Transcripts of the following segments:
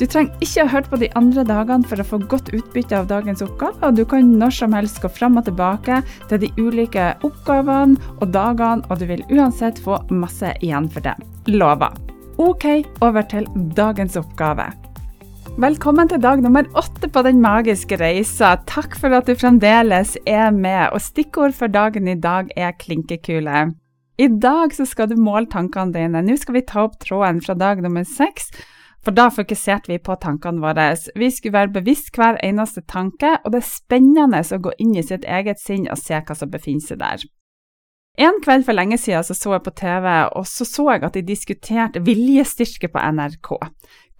Du trenger ikke å høre på de andre dagene for å få godt utbytte av dagens oppgave, og du kan når som helst gå fram og tilbake til de ulike oppgavene og dagene, og du vil uansett få masse igjen for det. Lover. Ok, over til dagens oppgave. Velkommen til dag nummer åtte på Den magiske reisa. Takk for at du fremdeles er med, og stikkord for dagen i dag er klinkekule. I dag skal du måle tankene dine. Nå skal vi ta opp tråden fra dag nummer seks, for da fokuserte vi på tankene våre. Vi skulle være bevisst hver eneste tanke, og det er spennende å gå inn i sitt eget sinn og se hva som befinner seg der. En kveld for lenge siden så, så jeg på TV, og så så jeg at de diskuterte viljestyrke på NRK.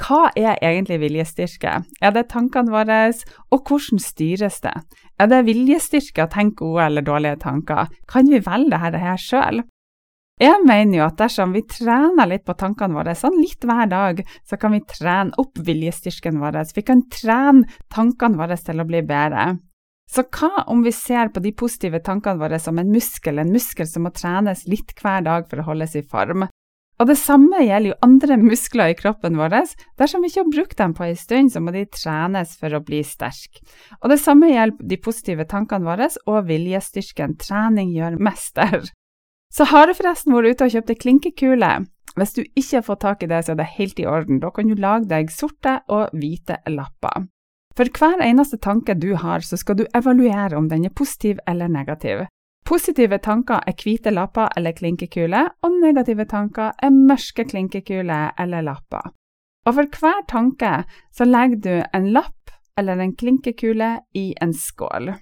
Hva er egentlig viljestyrke? Er det tankene våre, og hvordan styres det? Er det viljestyrke å tenke gode eller dårlige tanker? Kan vi velge dette her sjøl? Jeg mener jo at dersom vi trener litt på tankene våre, sånn litt hver dag, så kan vi trene opp viljestyrken vår. Vi kan trene tankene våre til å bli bedre. Så hva om vi ser på de positive tankene våre som en muskel, en muskel som må trenes litt hver dag for å holdes i form? Og det samme gjelder jo andre muskler i kroppen vår. Dersom vi ikke har brukt dem på en stund, så må de trenes for å bli sterke. Og det samme gjelder de positive tankene våre og viljestyrken. Trening gjør mester. Så har du forresten vært ute og kjøpt ei klinkekule. Hvis du ikke har fått tak i det, så er det helt i orden. Da kan du lage deg sorte og hvite lapper. For hver eneste tanke du har, så skal du evaluere om den er positiv eller negativ. Positive tanker er hvite lapper eller klinkekuler, og negative tanker er mørke klinkekuler eller lapper. Og for hver tanke så legger du en lapp eller en klinkekule i en skål.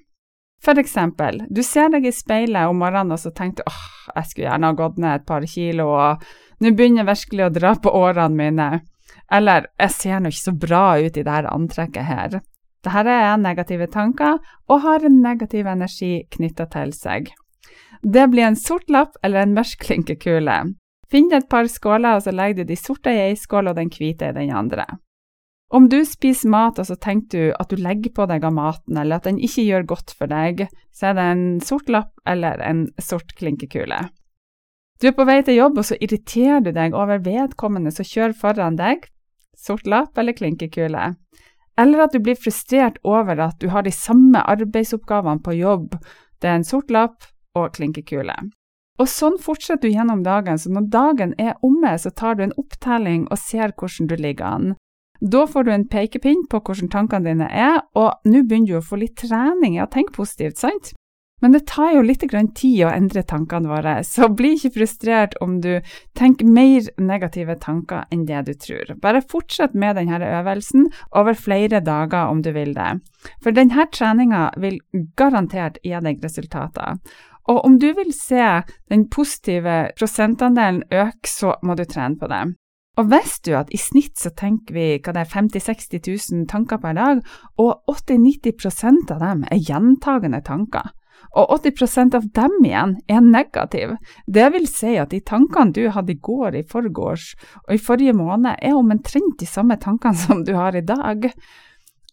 For eksempel, du ser deg i speilet om morgenen og så tenker du åh, jeg skulle gjerne ha gått ned et par kilo, og nå begynner jeg virkelig å dra på årene mine. Eller jeg ser nå ikke så bra ut i dette antrekket her. Dette er negative tanker og har en negativ energi knytta til seg. Det blir en sort lapp eller en mørk klinkekule. Finn et par skåler, og så legger du de sorte i ei skål og den hvite i den andre. Om du spiser mat og så tenker du at du legger på deg av maten, eller at den ikke gjør godt for deg, så er det en sort lapp eller en sort klinkekule. Du er på vei til jobb, og så irriterer du deg over vedkommende som kjører foran deg, sort lapp eller klinkekule. Eller at du blir frustrert over at du har de samme arbeidsoppgavene på jobb, det er en sort lapp og klinkekule. Og sånn fortsetter du gjennom dagen, så når dagen er omme, så tar du en opptelling og ser hvordan du ligger an. Da får du en pekepinn på hvordan tankene dine er, og nå begynner du å få litt trening i å tenke positivt, sant? Men det tar jo litt tid å endre tankene våre, så bli ikke frustrert om du tenker mer negative tanker enn det du tror. Bare fortsett med denne øvelsen over flere dager om du vil det. For denne treninga vil garantert gi deg resultater. Og om du vil se den positive prosentandelen øke, så må du trene på det. Og visste du at i snitt så tenker vi hva det er 50 000-60 000 tanker per dag, og 80-90% av dem er gjentagende tanker. Og 80% av dem igjen er negative. Det vil si at de tankene du hadde i går, i forgårs og i forrige måned, er omtrent de samme tankene som du har i dag.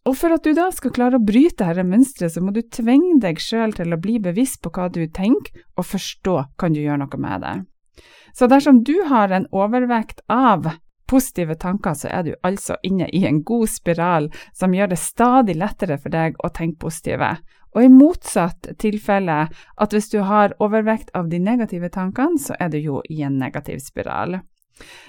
Og for at du da skal klare å bryte dette mønsteret, så må du tvinge deg sjøl til å bli bevisst på hva du tenker, og forstå kan du gjøre noe med det. Så dersom du har en overvekt av positive tanker, så er du altså inne i en god spiral som gjør det stadig lettere for deg å tenke positive. Og i motsatt tilfelle, at hvis du har overvekt av de negative tankene, så er du jo i en negativ spiral.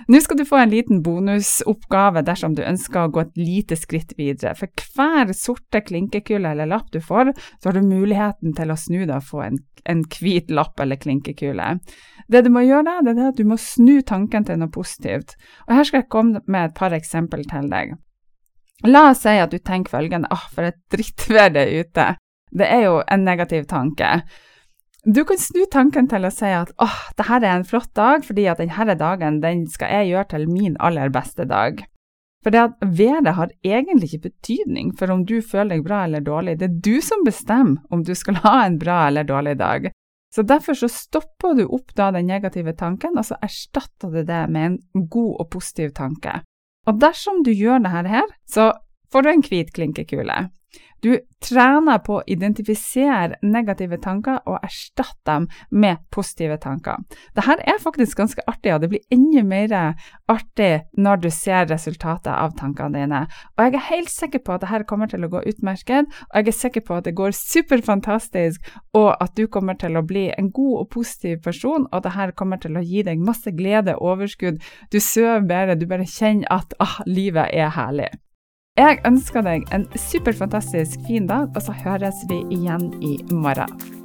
Nå skal du få en liten bonusoppgave dersom du ønsker å gå et lite skritt videre. For hver sorte klinkekule eller lapp du får, så har du muligheten til å snu deg og få en, en hvit lapp eller klinkekule. Det du må gjøre da, det er at du må snu tanken til noe positivt. Og her skal jeg komme med et par eksempel til deg. La oss si at du tenker følgende, åh, for et drittvær det er ute. Det er jo en negativ tanke. Du kan snu tanken til å si at åh, dette er en flott dag, fordi at denne dagen den skal jeg gjøre til min aller beste dag. For det at været har egentlig ikke betydning for om du føler deg bra eller dårlig, det er du som bestemmer om du skal ha en bra eller dårlig dag. Så derfor så stopper du opp da den negative tanken, og så erstatter du det med en god og positiv tanke. Og dersom du gjør dette her, så får du en hvit klinkekule. Du trener på å identifisere negative tanker og erstatte dem med positive tanker. Dette er faktisk ganske artig, og det blir enda mer artig når du ser resultatet av tankene dine. Og jeg er helt sikker på at dette kommer til å gå utmerket, og jeg er sikker på at det går superfantastisk, og at du kommer til å bli en god og positiv person, og dette kommer til å gi deg masse glede, overskudd, du sover bedre, du bare kjenner at ah, livet er herlig. Jeg ønsker deg en superfantastisk fin dag, og så høres vi igjen i morgen.